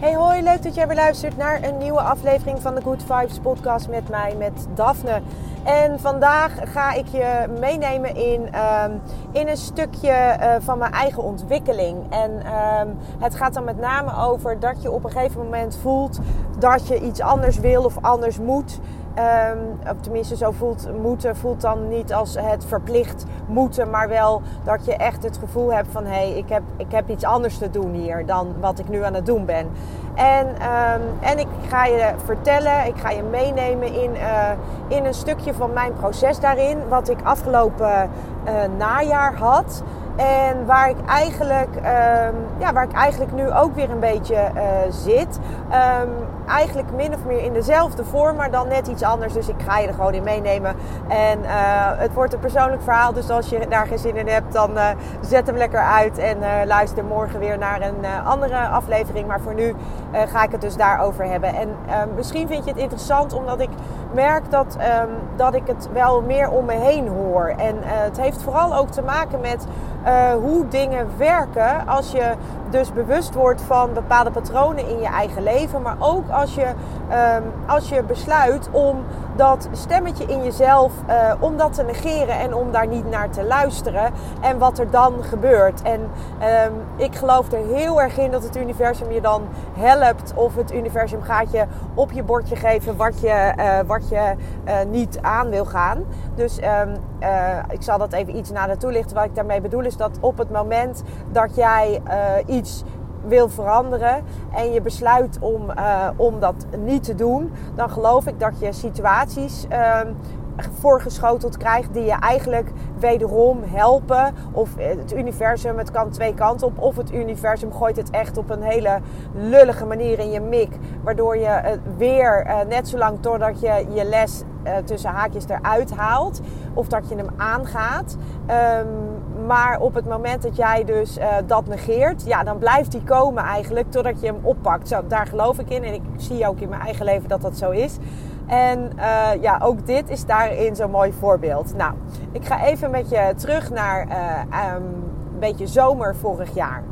Hey hoi, leuk dat jij weer luistert naar een nieuwe aflevering van de Good Vibes podcast met mij, met Daphne. En vandaag ga ik je meenemen in, ehm, in een stukje eh, van mijn eigen ontwikkeling. En ehm, het gaat dan met name over dat je op een gegeven moment voelt dat je iets anders wil of anders moet. Um, tenminste, zo voelt moeten voelt dan niet als het verplicht moeten, maar wel dat je echt het gevoel hebt van hé, hey, ik, heb, ik heb iets anders te doen hier dan wat ik nu aan het doen ben. En, um, en ik ga je vertellen, ik ga je meenemen in, uh, in een stukje van mijn proces daarin, wat ik afgelopen uh, najaar had. En waar ik eigenlijk, um, ja, waar ik eigenlijk nu ook weer een beetje uh, zit. Um, eigenlijk min of meer in dezelfde vorm, maar dan net iets anders. Dus ik ga je er gewoon in meenemen. En uh, het wordt een persoonlijk verhaal. Dus als je daar geen zin in hebt, dan uh, zet hem lekker uit. En luister morgen weer naar een andere aflevering. Maar voor nu ga ik het dus daarover hebben. En misschien vind je het interessant, omdat ik merk dat, dat ik het wel meer om me heen hoor. En het heeft vooral ook te maken met uh, hoe dingen werken als je dus bewust wordt van bepaalde patronen in je eigen leven. Maar ook als je, um, als je besluit om dat stemmetje in jezelf, uh, om dat te negeren en om daar niet naar te luisteren. En wat er dan gebeurt. En um, ik geloof er heel erg in dat het universum je dan helpt. Of het universum gaat je op je bordje geven wat je, uh, wat je niet aan wil gaan. Dus um, ik zal dat even iets nader toelichten. Wat ik daarmee bedoel is dat op het moment dat jij iets wil veranderen en je besluit om, uh, om dat niet te doen, dan geloof ik dat je situaties uh, voorgeschoteld krijgt die je eigenlijk wederom helpen. Of het universum, het kan twee kanten op. Of het universum gooit het echt op een hele lullige manier in je mik. Waardoor je weer net zo lang totdat je je les tussen haakjes eruit haalt. Of dat je hem aangaat. Um, maar op het moment dat jij dus uh, dat negeert, ja, dan blijft die komen eigenlijk totdat je hem oppakt. Zo, daar geloof ik in. En ik zie ook in mijn eigen leven dat dat zo is. En uh, ja, ook dit is daarin zo'n mooi voorbeeld. Nou, ik ga even met je terug naar uh, um, een beetje zomer vorig jaar.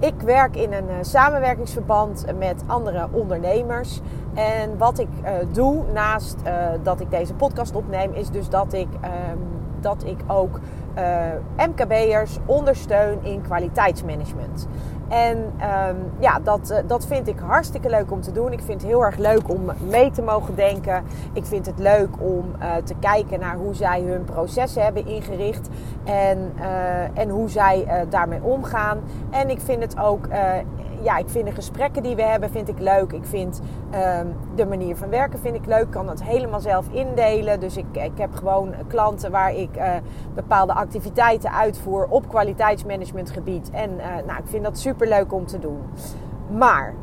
Ik werk in een uh, samenwerkingsverband met andere ondernemers. En wat ik doe naast dat ik deze podcast opneem, is dus dat ik, um, dat ik ook MKB'ers ondersteun in kwaliteitsmanagement. En um, ja, dat, uh, dat vind ik hartstikke leuk om te doen. Ik vind het heel erg leuk om mee te mogen denken. Ik vind het leuk om uh, te kijken naar hoe zij hun processen hebben ingericht. En, uh, en hoe zij daarmee omgaan. En ik vind het ook ja, ik vind de gesprekken die we hebben vind ik leuk. Ik vind um, de manier van werken vind ik leuk. Ik kan dat helemaal zelf indelen. Dus ik, ik heb gewoon klanten waar ik uh, bepaalde activiteiten uitvoer op kwaliteitsmanagementgebied. En uh, nou, ik vind dat super leuk om te doen. Maar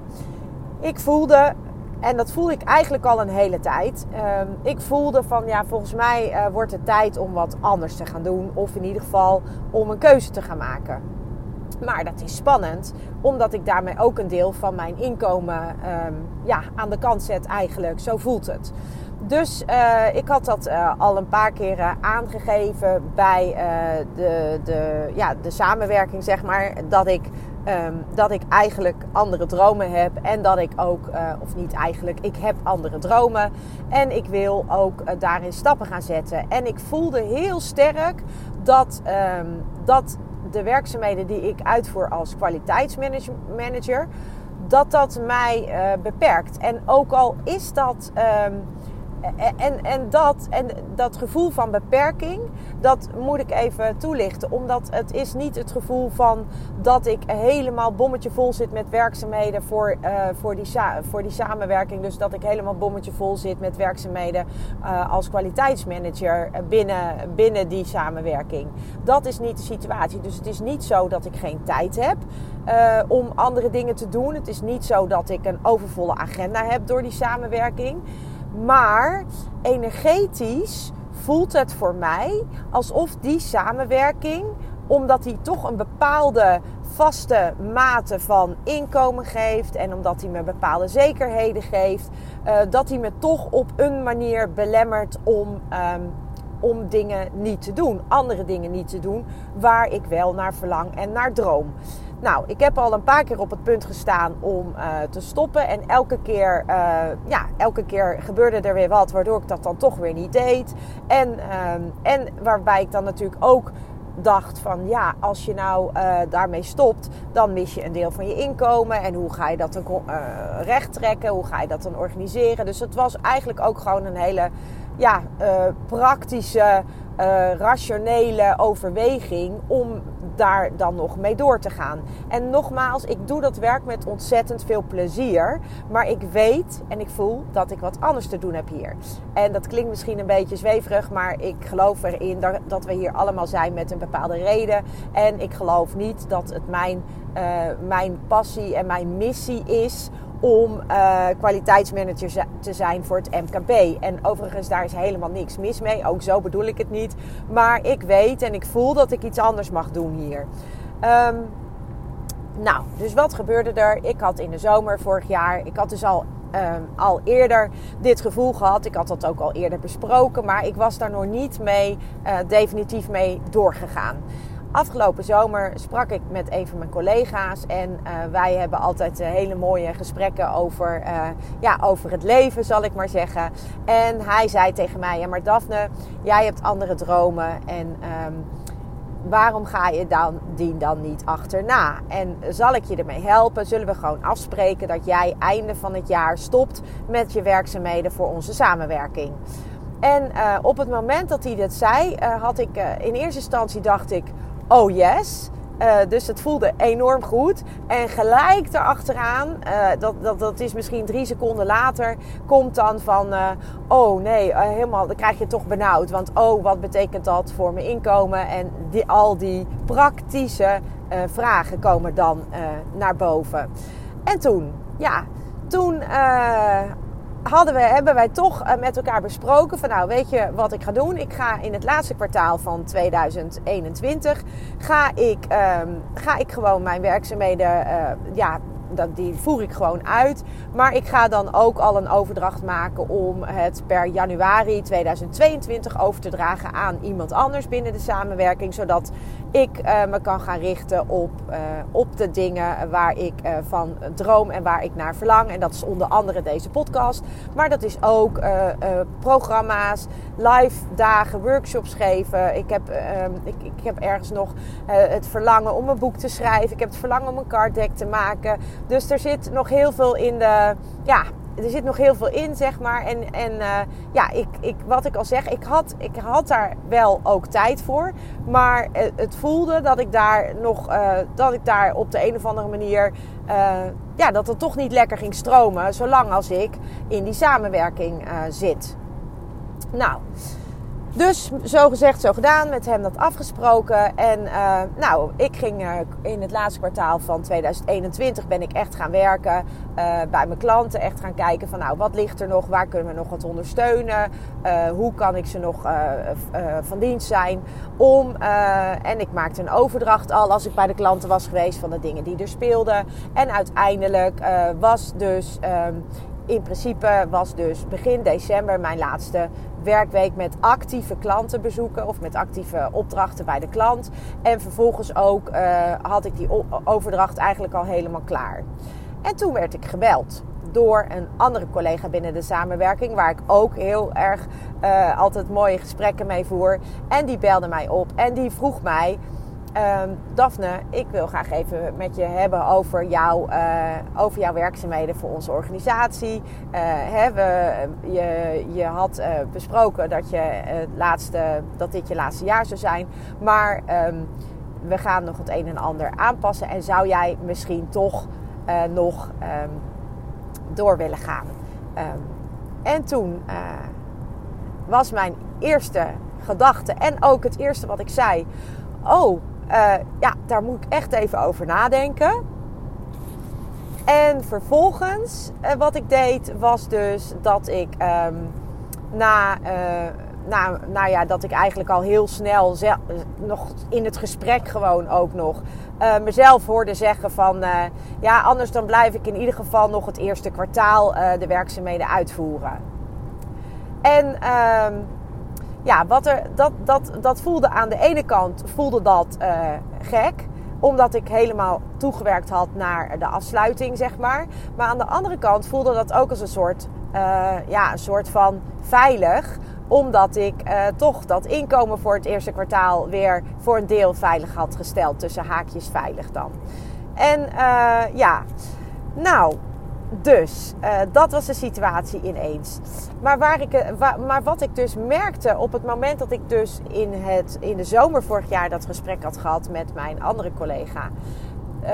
ik voelde en dat voelde ik eigenlijk al een hele tijd. Um, ik voelde van ja, volgens mij uh, wordt het tijd om wat anders te gaan doen. Of in ieder geval om een keuze te gaan maken. Maar dat is spannend, omdat ik daarmee ook een deel van mijn inkomen um, ja, aan de kant zet eigenlijk. Zo voelt het. Dus uh, ik had dat uh, al een paar keren aangegeven bij uh, de, de, ja, de samenwerking, zeg maar. Dat ik, um, dat ik eigenlijk andere dromen heb. En dat ik ook, of niet eigenlijk, ik heb andere dromen. En ik wil ook daarin stappen gaan zetten. En ik voelde heel sterk dat, um, dat de werkzaamheden die ik uitvoer als kwaliteitsmanager, dat dat mij uh, beperkt. En ook al is dat, um, en, en, dat, en dat gevoel van beperking, dat moet ik even toelichten. Omdat het is niet het gevoel van dat ik helemaal bommetje vol zit met werkzaamheden voor, uh, voor, die, voor die samenwerking. Dus dat ik helemaal bommetje vol zit met werkzaamheden uh, als kwaliteitsmanager binnen, binnen die samenwerking. Dat is niet de situatie. Dus het is niet zo dat ik geen tijd heb. Uh, om andere dingen te doen. Het is niet zo dat ik een overvolle agenda heb door die samenwerking. Maar energetisch voelt het voor mij alsof die samenwerking, omdat die toch een bepaalde vaste mate van inkomen geeft en omdat hij me bepaalde zekerheden geeft, uh, dat hij me toch op een manier belemmert om, um, om dingen niet te doen, andere dingen niet te doen waar ik wel naar verlang en naar droom. Nou, ik heb al een paar keer op het punt gestaan om uh, te stoppen. En elke keer, uh, ja, elke keer gebeurde er weer wat, waardoor ik dat dan toch weer niet deed. En, uh, en waarbij ik dan natuurlijk ook dacht van ja, als je nou uh, daarmee stopt, dan mis je een deel van je inkomen. En hoe ga je dat dan recht trekken? Hoe ga je dat dan organiseren? Dus het was eigenlijk ook gewoon een hele ja, praktische uh, rationele overweging om daar dan nog mee door te gaan. En nogmaals, ik doe dat werk met ontzettend veel plezier. Maar ik weet en ik voel dat ik wat anders te doen heb hier. En dat klinkt misschien een beetje zweverig, maar ik geloof erin dat we hier allemaal zijn met een bepaalde reden. En ik geloof niet dat het mijn, uh, mijn passie en mijn missie is om uh, kwaliteitsmanager te zijn voor het MKB. En overigens, daar is helemaal niks mis mee. Ook zo bedoel ik het niet. Maar ik weet en ik voel dat ik iets anders mag doen hier. Um, nou, dus wat gebeurde er? Ik had in de zomer vorig jaar, ik had dus al, um, al eerder dit gevoel gehad. Ik had dat ook al eerder besproken, maar ik was daar nog niet mee, uh, definitief mee doorgegaan. Afgelopen zomer sprak ik met een van mijn collega's en uh, wij hebben altijd uh, hele mooie gesprekken over, uh, ja, over het leven, zal ik maar zeggen. En hij zei tegen mij: Ja, maar Daphne, jij hebt andere dromen en. Um, waarom ga je dan, die dan niet achterna? En zal ik je ermee helpen? Zullen we gewoon afspreken dat jij einde van het jaar stopt met je werkzaamheden voor onze samenwerking? En op het moment dat hij dit zei, had ik in eerste instantie dacht ik oh yes. Uh, dus het voelde enorm goed. En gelijk erachteraan, uh, dat, dat, dat is misschien drie seconden later, komt dan van: uh, oh nee, helemaal, dan krijg je toch benauwd. Want oh, wat betekent dat voor mijn inkomen? En die, al die praktische vragen komen dan naar boven. En toen, ja, toen hadden we, hebben wij toch eh, met elkaar besproken van nou weet je wat ik ga doen? Ik ga in het laatste kwartaal van 2021 ga ik, um, ga ik gewoon mijn werkzaamheden uh, ja, dat, die voer ik gewoon uit. Maar ik ga dan ook al een overdracht maken om het per januari 2022 over te dragen aan iemand anders binnen de samenwerking. Zodat ik uh, me kan gaan richten op, uh, op de dingen waar ik uh, van droom en waar ik naar verlang. En dat is onder andere deze podcast. Maar dat is ook programma's, live dagen, workshops geven. Ik heb, ik, ik heb ergens nog het verlangen om een boek te schrijven. Ik heb het verlangen om een card deck te maken. Dus er zit nog heel veel in de. Ja, er zit nog heel veel in, zeg maar. En, en uh, ja, ik, ik, wat ik al zeg, ik had, ik had daar wel ook tijd voor. Maar het voelde dat ik daar nog, uh, dat ik daar op de een of andere manier, uh, ja, dat het toch niet lekker ging stromen. Zolang als ik in die samenwerking zit. Nou. Dus zo gezegd, zo gedaan, met hem dat afgesproken. En uh, nou, ik ging uh, in het laatste kwartaal van 2021 ben ik echt gaan werken uh, bij mijn klanten. Echt gaan kijken van nou, wat ligt er nog? Waar kunnen we nog wat ondersteunen? hoe kan ik ze nog van dienst zijn? Om, en ik maakte een overdracht al als ik bij de klanten was geweest van de dingen die er speelden. En uiteindelijk was dus um, in principe was dus begin december mijn laatste werkweek met actieve klantenbezoeken of met actieve opdrachten bij de klant. En vervolgens ook uh, had ik die overdracht eigenlijk al helemaal klaar. En toen werd ik gebeld door een andere collega binnen de samenwerking, waar ik ook heel erg uh, altijd mooie gesprekken mee voer. En die belde mij op en die vroeg mij Um, Daphne, ik wil graag even met je hebben over, uh, over jouw werkzaamheden voor onze organisatie. Uh, hè, we, je, je had uh, besproken dat, je, laatste, dat dit je laatste jaar zou zijn. Maar um, we gaan nog het een en ander aanpassen. En zou jij misschien toch nog um, door willen gaan? en toen was mijn eerste gedachte en ook het eerste wat ik zei. Oh, uh, ja, daar moet ik echt even over nadenken. En vervolgens, uh, wat ik deed, was dus dat ik um, na, uh, na, nou ja, dat ik eigenlijk al heel snel, nog in het gesprek gewoon ook nog, mezelf hoorde zeggen van, ja, anders dan blijf ik in ieder geval nog het eerste kwartaal de werkzaamheden uitvoeren. En um, ja, wat er, dat, dat, dat voelde aan de ene kant voelde dat uh, gek omdat ik helemaal toegewerkt had naar de afsluiting, zeg maar. Maar aan de andere kant voelde dat ook als een soort, uh, ja, een soort van veilig. Omdat ik uh, toch dat inkomen voor het eerste kwartaal weer voor een deel veilig had gesteld. Tussen haakjes veilig dan. En ja, nou, dus uh, dat was de situatie ineens. Maar, waar ik, waar, maar wat ik dus merkte op het moment dat ik dus in, het, in de zomer vorig jaar dat gesprek had gehad met mijn andere collega,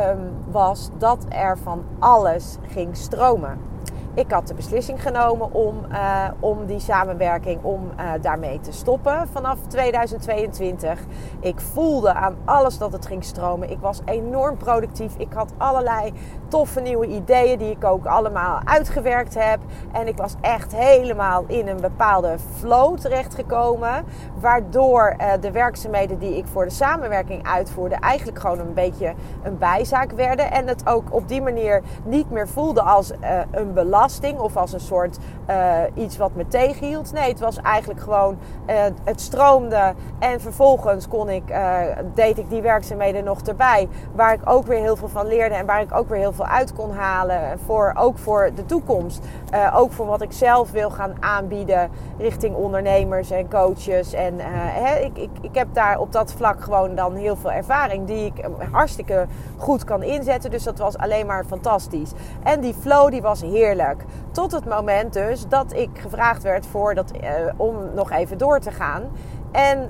um, was dat er van alles ging stromen ik had de beslissing genomen om, uh, om die samenwerking, om uh, daarmee te stoppen vanaf 2022. Ik voelde aan alles dat het ging stromen. Ik was enorm productief. Ik had allerlei toffe nieuwe ideeën die ik ook allemaal uitgewerkt heb. En ik was echt helemaal in een bepaalde flow terechtgekomen. Waardoor uh, de werkzaamheden die ik voor de samenwerking uitvoerde eigenlijk gewoon een beetje een bijzaak werden. En het ook op die manier niet meer voelde als een belang of als een soort uh, iets wat me tegenhield. Nee, het was eigenlijk gewoon, uh, het stroomde en vervolgens kon ik, uh, deed ik die werkzaamheden nog erbij. Waar ik ook weer heel veel van leerde en waar ik ook weer heel veel uit kon halen. Voor, ook voor de toekomst. Ook voor wat ik zelf wil gaan aanbieden richting ondernemers en coaches. En hè, ik, ik, ik heb daar op dat vlak gewoon dan heel veel ervaring die ik hartstikke goed kan inzetten. Dus dat was alleen maar fantastisch. En die flow die was heerlijk. Tot het moment dus dat ik gevraagd werd voor dat, om nog even door te gaan. En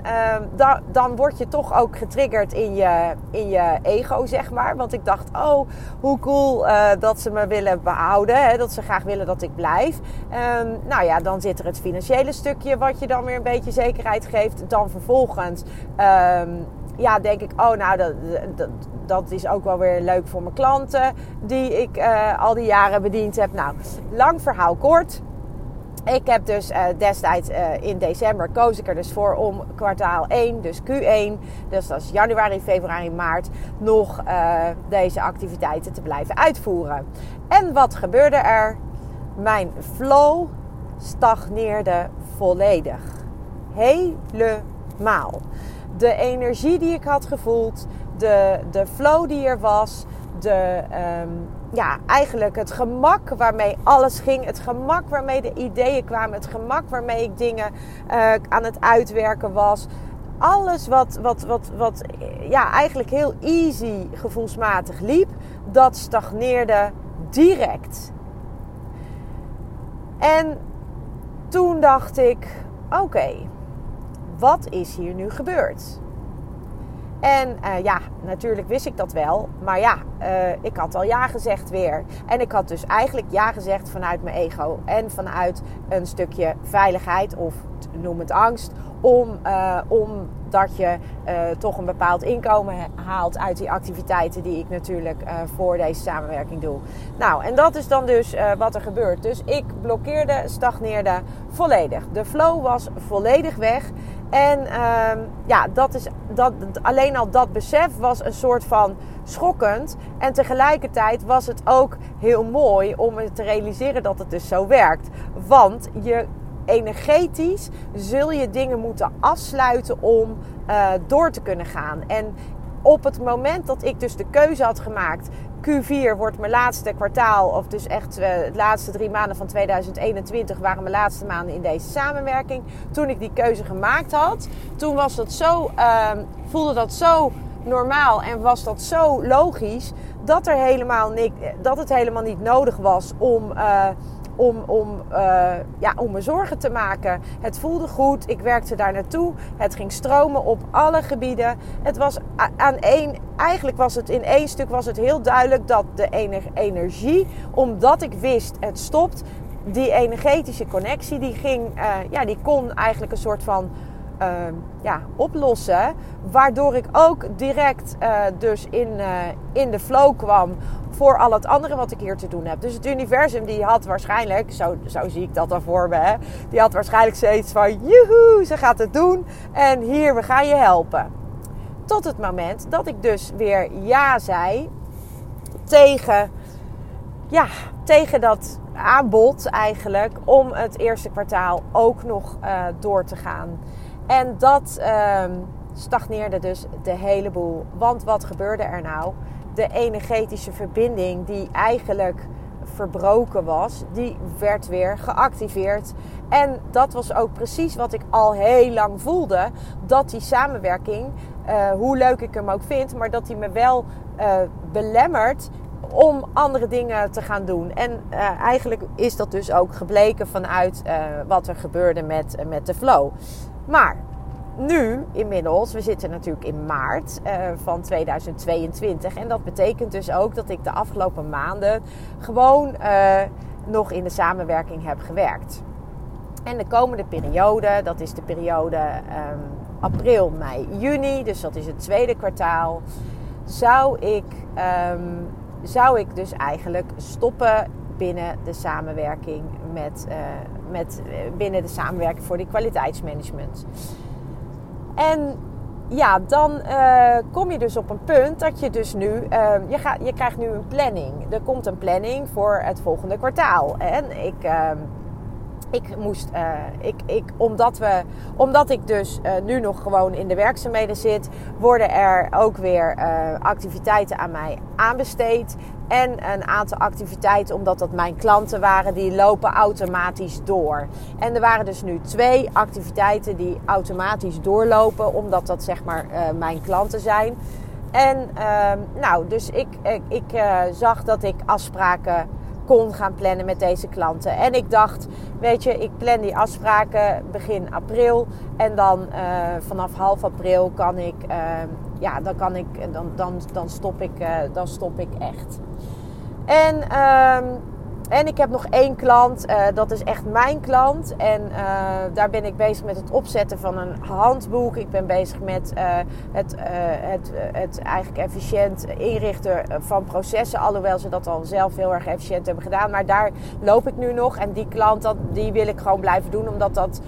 da, dan word je toch ook getriggerd in je, in je ego, zeg maar. Want ik dacht, oh, hoe cool uh, dat ze me willen behouden. Hè, dat ze graag willen dat ik blijf. Um, nou ja, dan zit er het financiële stukje wat je dan weer een beetje zekerheid geeft. Dan vervolgens um, ja, denk ik, oh nou, dat, dat, is ook wel weer leuk voor mijn klanten die ik uh, al die jaren bediend heb. Nou, lang verhaal kort. Ik heb dus uh, destijds uh, in december koos ik er dus voor om kwartaal 1, dus Q1, dus dat is januari, februari, maart, nog deze activiteiten te blijven uitvoeren. En wat gebeurde er? Mijn flow stagneerde volledig. Helemaal de energie die ik had gevoeld, de, de flow die er was, de, um, ja, eigenlijk het gemak waarmee alles ging, het gemak waarmee de ideeën kwamen, het gemak waarmee ik dingen uh, aan het uitwerken was. Alles wat, wat, wat, wat ja, eigenlijk heel easy gevoelsmatig liep, dat stagneerde direct. En toen dacht ik: oké, wat is hier nu gebeurd? En uh, ja, natuurlijk wist ik dat wel. Maar ja, uh, ik had al ja gezegd weer. En ik had dus eigenlijk ja gezegd vanuit mijn ego. En vanuit een stukje veiligheid of noem het angst. Om, uh, omdat je toch een bepaald inkomen haalt uit die activiteiten die ik natuurlijk voor deze samenwerking doe. Nou, en dat is dan dus wat er gebeurt. Dus ik blokkeerde, stagneerde volledig. De flow was volledig weg. En uh, ja, dat is, dat, alleen al dat besef was een soort van schokkend. En tegelijkertijd was het ook heel mooi om te realiseren dat het dus zo werkt. Want je energetisch zul je dingen moeten afsluiten om uh, door te kunnen gaan. En op het moment dat ik dus de keuze had gemaakt, Q4 wordt mijn laatste kwartaal, of dus echt de laatste drie maanden van 2021 waren mijn laatste maanden in deze samenwerking. Toen ik die keuze gemaakt had, toen was dat zo, uh, voelde dat zo normaal en was dat zo logisch dat, er helemaal dat het helemaal niet nodig was om, uh, om, om, uh, ja, om me zorgen te maken. Het voelde goed, ik werkte daar naartoe. Het ging stromen op alle gebieden. Het was aan één, eigenlijk was het in één stuk was het heel duidelijk dat de energie, omdat ik wist het stopt, die energetische connectie, die, ging, uh, ja, die kon eigenlijk een soort van uh, ja, oplossen. Waardoor ik ook direct uh, dus in, uh, in de flow kwam voor al het andere wat ik hier te doen heb. Dus het universum die had waarschijnlijk, zo, zo zie ik dat dan voor me, hè, die had waarschijnlijk zoiets van, joehoe, ze gaat het doen en hier, we gaan je helpen. Tot het moment dat ik dus weer ja zei tegen, ja, tegen dat aanbod eigenlijk om het eerste kwartaal ook nog uh, door te gaan. En dat uh, stagneerde dus de hele boel. Want wat gebeurde er nou? De energetische verbinding die eigenlijk verbroken was, die werd weer geactiveerd. En dat was ook precies wat ik al heel lang voelde. Dat die samenwerking, uh, hoe leuk ik hem ook vind, maar dat die me wel uh, belemmert om andere dingen te gaan doen. En uh, eigenlijk is dat dus ook gebleken vanuit wat er gebeurde met, met de flow. Maar nu inmiddels, we zitten natuurlijk in maart van 2022. En dat betekent dus ook dat ik de afgelopen maanden gewoon nog in de samenwerking heb gewerkt. En de komende periode, dat is de periode um, april, mei, juni, dus dat is het tweede kwartaal, zou ik um, zou ik dus eigenlijk stoppen binnen de samenwerking met, uh, met binnen de samenwerking voor die kwaliteitsmanagement. En ja, dan uh, kom je dus op een punt dat je dus nu, uh, je, gaat, je krijgt nu een planning. Er komt een planning voor het volgende kwartaal. En ik ik moest, uh, ik, ik, omdat, we, omdat ik dus uh, nu nog gewoon in de werkzaamheden zit, worden er ook weer uh, activiteiten aan mij aanbesteed. En een aantal activiteiten, omdat dat mijn klanten waren, die lopen automatisch door. En er waren dus nu twee activiteiten die automatisch doorlopen, omdat dat zeg maar mijn klanten zijn. En ehm, nou, dus ik, ik, ik zag dat ik afspraken kon gaan plannen met deze klanten. En ik dacht, weet je, ik plan die afspraken begin april. En dan uh, vanaf half april kan ik, uh, ja, dan kan ik, dan, dan, dan, stop, ik, uh, dan stop ik echt. En ehm, en ik heb nog één klant, uh, dat is echt mijn klant. En uh, daar ben ik bezig met het opzetten van een handboek. Ik ben bezig met uh, het, het, het eigenlijk efficiënt inrichten van processen. Alhoewel ze dat al zelf heel erg efficiënt hebben gedaan. Maar daar loop ik nu nog. En die klant, dat, die wil ik gewoon blijven doen. Omdat dat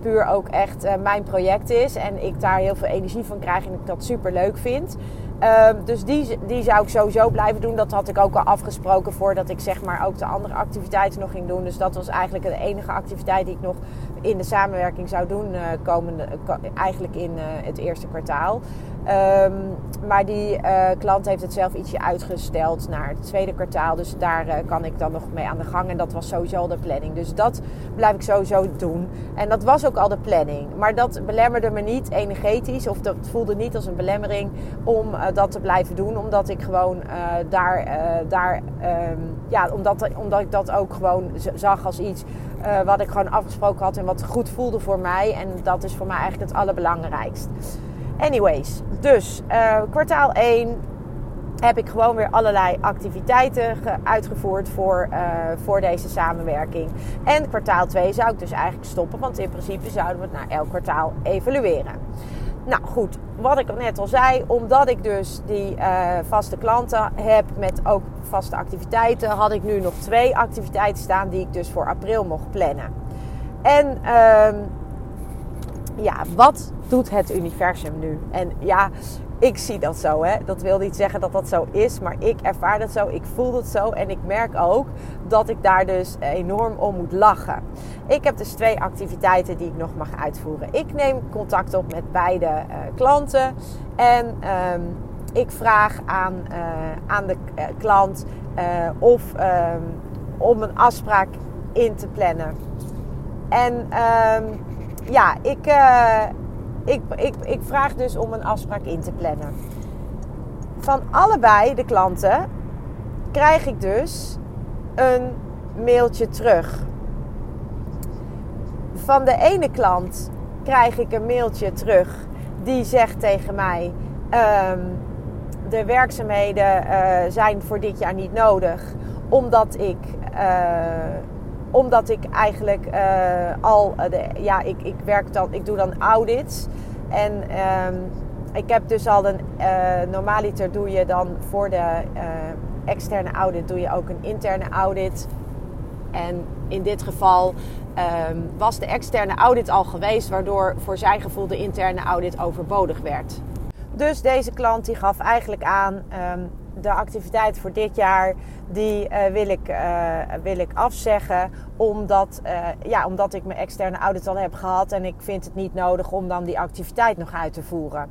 puur ook echt mijn project is. En ik daar heel veel energie van krijg en ik dat super leuk vind. Um, dus die, die zou ik sowieso blijven doen. Dat had ik ook al afgesproken voordat ik zeg maar ook de andere activiteiten nog ging doen. Dus dat was eigenlijk de enige activiteit die ik nog in de samenwerking zou doen uh, komende, eigenlijk in uh, het eerste kwartaal. Um, maar die uh, klant heeft het zelf ietsje uitgesteld naar het tweede kwartaal. Dus daar uh, kan ik dan nog mee aan de gang. En dat was sowieso de planning. Dus dat blijf ik sowieso doen. En dat was ook al de planning. Maar dat belemmerde me niet energetisch. Of dat voelde niet als een belemmering om uh, dat te blijven doen. Omdat ik gewoon daar, daar um, ja, omdat, omdat ik dat ook gewoon zag als iets wat ik gewoon afgesproken had. En wat goed voelde voor mij. En dat is voor mij eigenlijk het allerbelangrijkst. Anyways, dus uh, kwartaal 1 heb ik gewoon weer allerlei activiteiten uitgevoerd voor, uh, voor deze samenwerking. En kwartaal 2 zou ik dus eigenlijk stoppen, want in principe zouden we het na elk kwartaal evalueren. Nou goed, wat ik net al zei, omdat ik dus die uh, vaste klanten heb met ook vaste activiteiten, had ik nu nog twee activiteiten staan die ik dus voor april mocht plannen. En uh, ja, wat doet het universum nu? En ja, ik zie dat zo. Hè? Dat wil niet zeggen dat dat zo is, maar ik ervaar dat zo. Ik voel het zo en ik merk ook dat ik daar dus enorm om moet lachen. Ik heb dus twee activiteiten die ik nog mag uitvoeren. Ik neem contact op met beide uh, klanten en um, ik vraag aan, uh, aan de uh, klant of um, om een afspraak in te plannen. En um, ja, ik, ik, ik, ik vraag dus om een afspraak in te plannen. van allebei de klanten krijg ik dus een mailtje terug. Van de ene klant krijg ik een mailtje terug die zegt tegen mij: ehm, de werkzaamheden uh, zijn voor dit jaar niet nodig, omdat ik, uh, omdat ik eigenlijk uh, al, de, ja, ik, ik werk dan, ik doe dan audits en um, ik heb dus al een, normaliter doe je dan voor de externe audit doe je ook een interne audit. En in dit geval um, was de externe audit al geweest, waardoor voor zijn gevoel de interne audit overbodig werd. Dus deze klant die gaf eigenlijk aan um, de activiteit voor dit jaar die uh, wil, ik, uh, wil ik afzeggen omdat, uh, ja, omdat ik mijn externe audit al heb gehad en ik vind het niet nodig om dan die activiteit nog uit te voeren.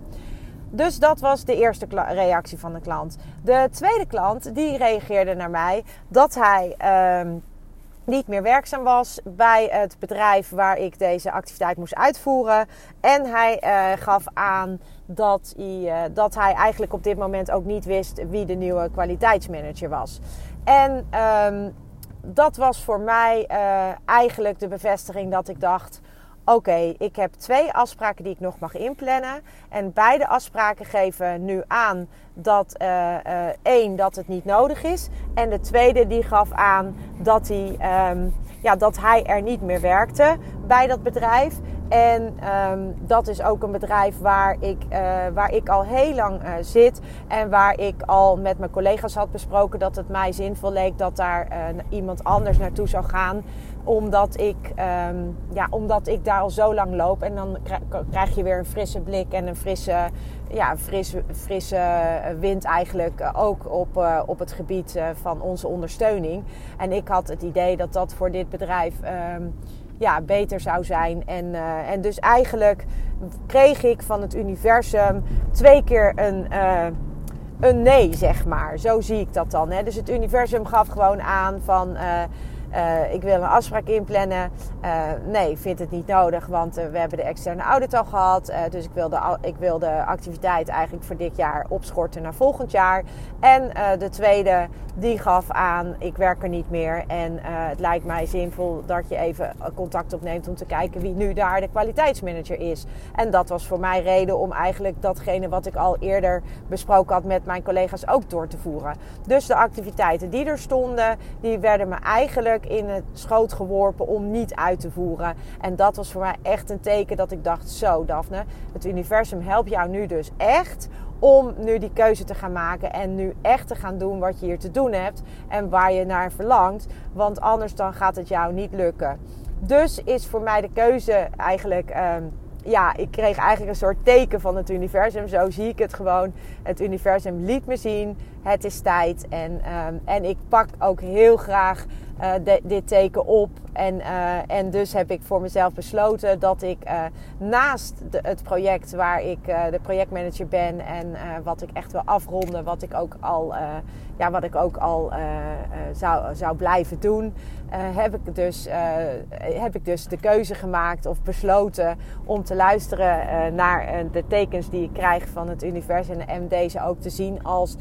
Dus dat was de eerste reactie van de klant. De tweede klant die reageerde naar mij dat hij ehm, niet meer werkzaam was bij het bedrijf waar ik deze activiteit moest uitvoeren. En hij gaf aan dat hij, uh, dat hij eigenlijk op dit moment ook niet wist wie de nieuwe kwaliteitsmanager was. En um, dat was voor mij uh, eigenlijk de bevestiging dat ik dacht oké, ik heb twee afspraken die ik nog mag inplannen. En beide afspraken geven nu aan dat uh, één, dat het niet nodig is. En de tweede die gaf aan dat hij, um, ja, dat hij er niet meer werkte bij dat bedrijf. En um, dat is ook een bedrijf waar ik, uh, waar ik al heel lang uh, zit. En waar ik al met mijn collega's had besproken dat het mij zinvol leek dat daar uh, iemand anders naartoe zou gaan. Omdat ik, um, ja, omdat ik daar al zo lang loop. En dan krijg je weer een frisse blik en een frisse, ja, frisse, frisse wind eigenlijk. Ook op, op het gebied van onze ondersteuning. En ik had het idee dat dat voor dit bedrijf. Um, ja, beter zou zijn. En, uh, en dus eigenlijk kreeg ik van het universum twee keer een, uh, een nee, zeg maar. Zo zie ik dat dan. Hè. Dus het universum gaf gewoon aan van... Uh, uh, ik wil een afspraak inplannen. Uh, nee, vind het niet nodig, want uh, we hebben de externe audit al gehad. dus ik wil, de, ik wil de activiteit eigenlijk voor dit jaar opschorten naar volgend jaar. En de tweede, die gaf aan, ik werk er niet meer. En het lijkt mij zinvol dat je even contact opneemt om te kijken wie nu daar de kwaliteitsmanager is. En dat was voor mij reden om eigenlijk datgene wat ik al eerder besproken had met mijn collega's ook door te voeren. Dus de activiteiten die er stonden, die werden me eigenlijk in het schoot geworpen om niet uit te voeren. En dat was voor mij echt een teken dat ik dacht: zo, Daphne, het universum helpt jou nu dus echt om nu die keuze te gaan maken en nu echt te gaan doen wat je hier te doen hebt en waar je naar verlangt. Want anders dan gaat het jou niet lukken. Dus is voor mij de keuze eigenlijk. Um, ja, ik kreeg eigenlijk een soort teken van het universum. Zo zie ik het gewoon. Het universum liet me zien, het is tijd. En, um, en ik pak ook heel graag de, dit teken op. En, uh, en dus heb ik voor mezelf besloten dat ik uh, naast de, het project waar ik de projectmanager ben en wat ik echt wil afronden, wat ik ook al, ja, wat ik ook al zou, zou blijven doen, heb, ik dus, heb ik dus de keuze gemaakt of besloten om te luisteren naar de tekens die ik krijg van het universum en deze ook te zien als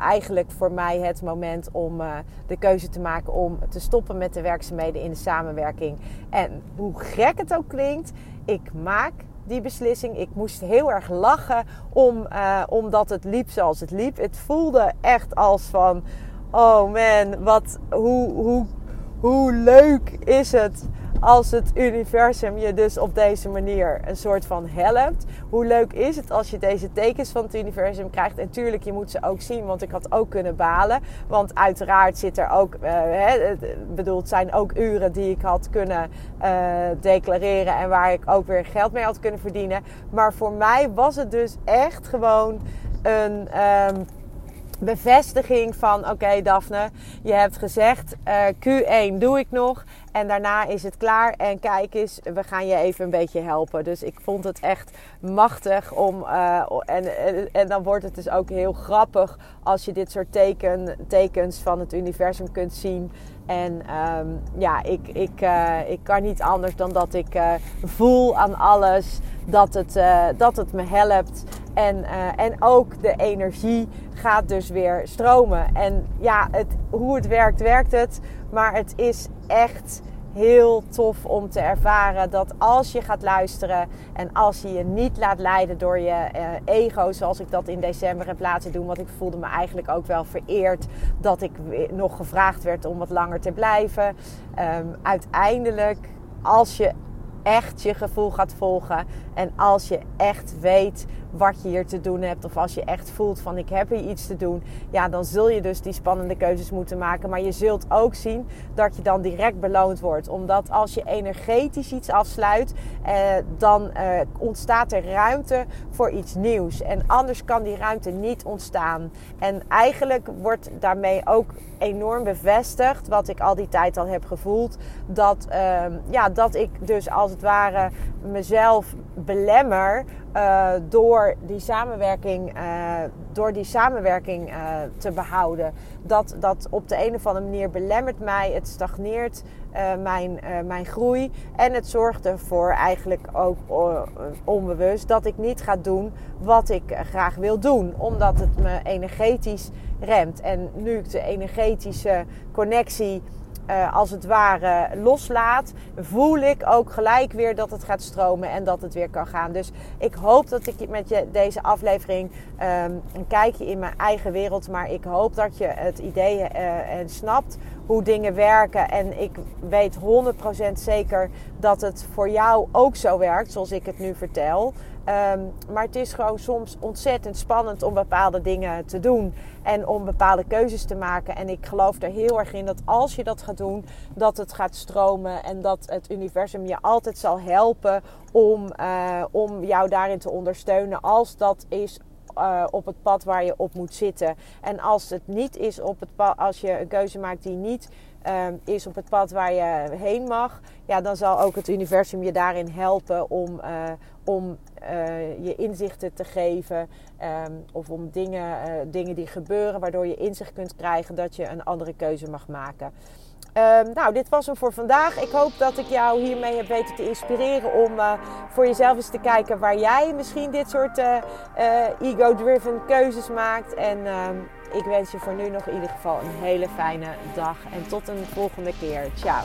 eigenlijk voor mij het moment om de keuze te maken om te stoppen met de werkzaamheden in de samenwerking. En hoe gek het ook klinkt, ik maak die beslissing. Ik moest heel erg lachen om, uh, omdat het liep zoals het liep. Het voelde echt als van, oh man, wat, hoe, hoe, hoe leuk is het als het universum je dus op deze manier een soort van helpt. Hoe leuk is het als je deze tekens van het universum krijgt? En tuurlijk, je moet ze ook zien, want ik had ook kunnen balen. Want uiteraard zit er ook, het zijn ook uren die ik had kunnen uh, declareren en waar ik ook weer geld mee had kunnen verdienen. Maar voor mij was het dus echt gewoon een. Um, bevestiging van: oké, okay, Daphne, je hebt gezegd uh, Q1 doe ik nog. En daarna is het klaar. En kijk eens, we gaan je even een beetje helpen. Dus ik vond het echt machtig om. Uh, en, en, dan wordt het dus ook heel grappig als je dit soort teken, tekens van het universum kunt zien. En um, ja, ik, ik, uh, ik kan niet anders dan dat ik uh, voel aan alles dat het, dat het me helpt. En, eh, en ook de energie gaat dus weer stromen. En ja, het, hoe het werkt, werkt het. Maar het is echt heel tof om te ervaren dat als je gaat luisteren en als je je niet laat leiden door je uh, ego, zoals ik dat in december heb laten doen, want ik voelde me eigenlijk ook wel vereerd dat ik nog gevraagd werd om wat langer te blijven. Um, uiteindelijk, als je echt je gevoel gaat volgen en als je echt weet wat je hier te doen hebt. Of als je echt voelt van ik heb hier iets te doen. Ja, dan zul je dus die spannende keuzes moeten maken. Maar je zult ook zien dat je dan direct beloond wordt. Omdat als je energetisch iets afsluit, eh, dan eh, ontstaat er ruimte voor iets nieuws. En anders kan die ruimte niet ontstaan. En eigenlijk wordt daarmee ook enorm bevestigd, wat ik al die tijd al heb gevoeld. Dat, uh, ja, dat ik dus als het ware mezelf belemmer uh, door die samenwerking, uh, door die samenwerking uh, te behouden. Dat, dat op de een of andere manier belemmert mij, het stagneert mijn, mijn groei. En het zorgt ervoor eigenlijk ook onbewust dat ik niet ga doen wat ik graag wil doen. Omdat het me energetisch remt. En nu ik de energetische connectie uh, als het ware loslaat, voel ik ook gelijk weer dat het gaat stromen en dat het weer kan gaan. Dus ik hoop dat ik met je deze aflevering um, een kijkje in mijn eigen wereld, maar ik hoop dat je het idee uh, en snapt hoe dingen werken. En ik weet 100% zeker dat het voor jou ook zo werkt, zoals ik het nu vertel. Um, maar het is gewoon soms ontzettend spannend om bepaalde dingen te doen en om bepaalde keuzes te maken. En ik geloof er heel erg in dat als je dat gaat doen, dat het gaat stromen en dat het universum je altijd zal helpen om, uh, om jou daarin te ondersteunen als dat is uh, op het pad waar je op moet zitten. En als het niet is op het pad, als je een keuze maakt die niet uh, is op het pad waar je heen mag, ja, dan zal ook het universum je daarin helpen om, uh, om je inzichten te geven. Um, of om dingen, dingen die gebeuren, waardoor je inzicht kunt krijgen dat je een andere keuze mag maken. Um, nou, dit was hem voor vandaag. Ik hoop dat ik jou hiermee heb weten te inspireren om voor jezelf eens te kijken waar jij misschien dit soort ego-driven keuzes maakt. En ehm, ik wens je voor nu nog in ieder geval een hele fijne dag. En tot een volgende keer. Ciao.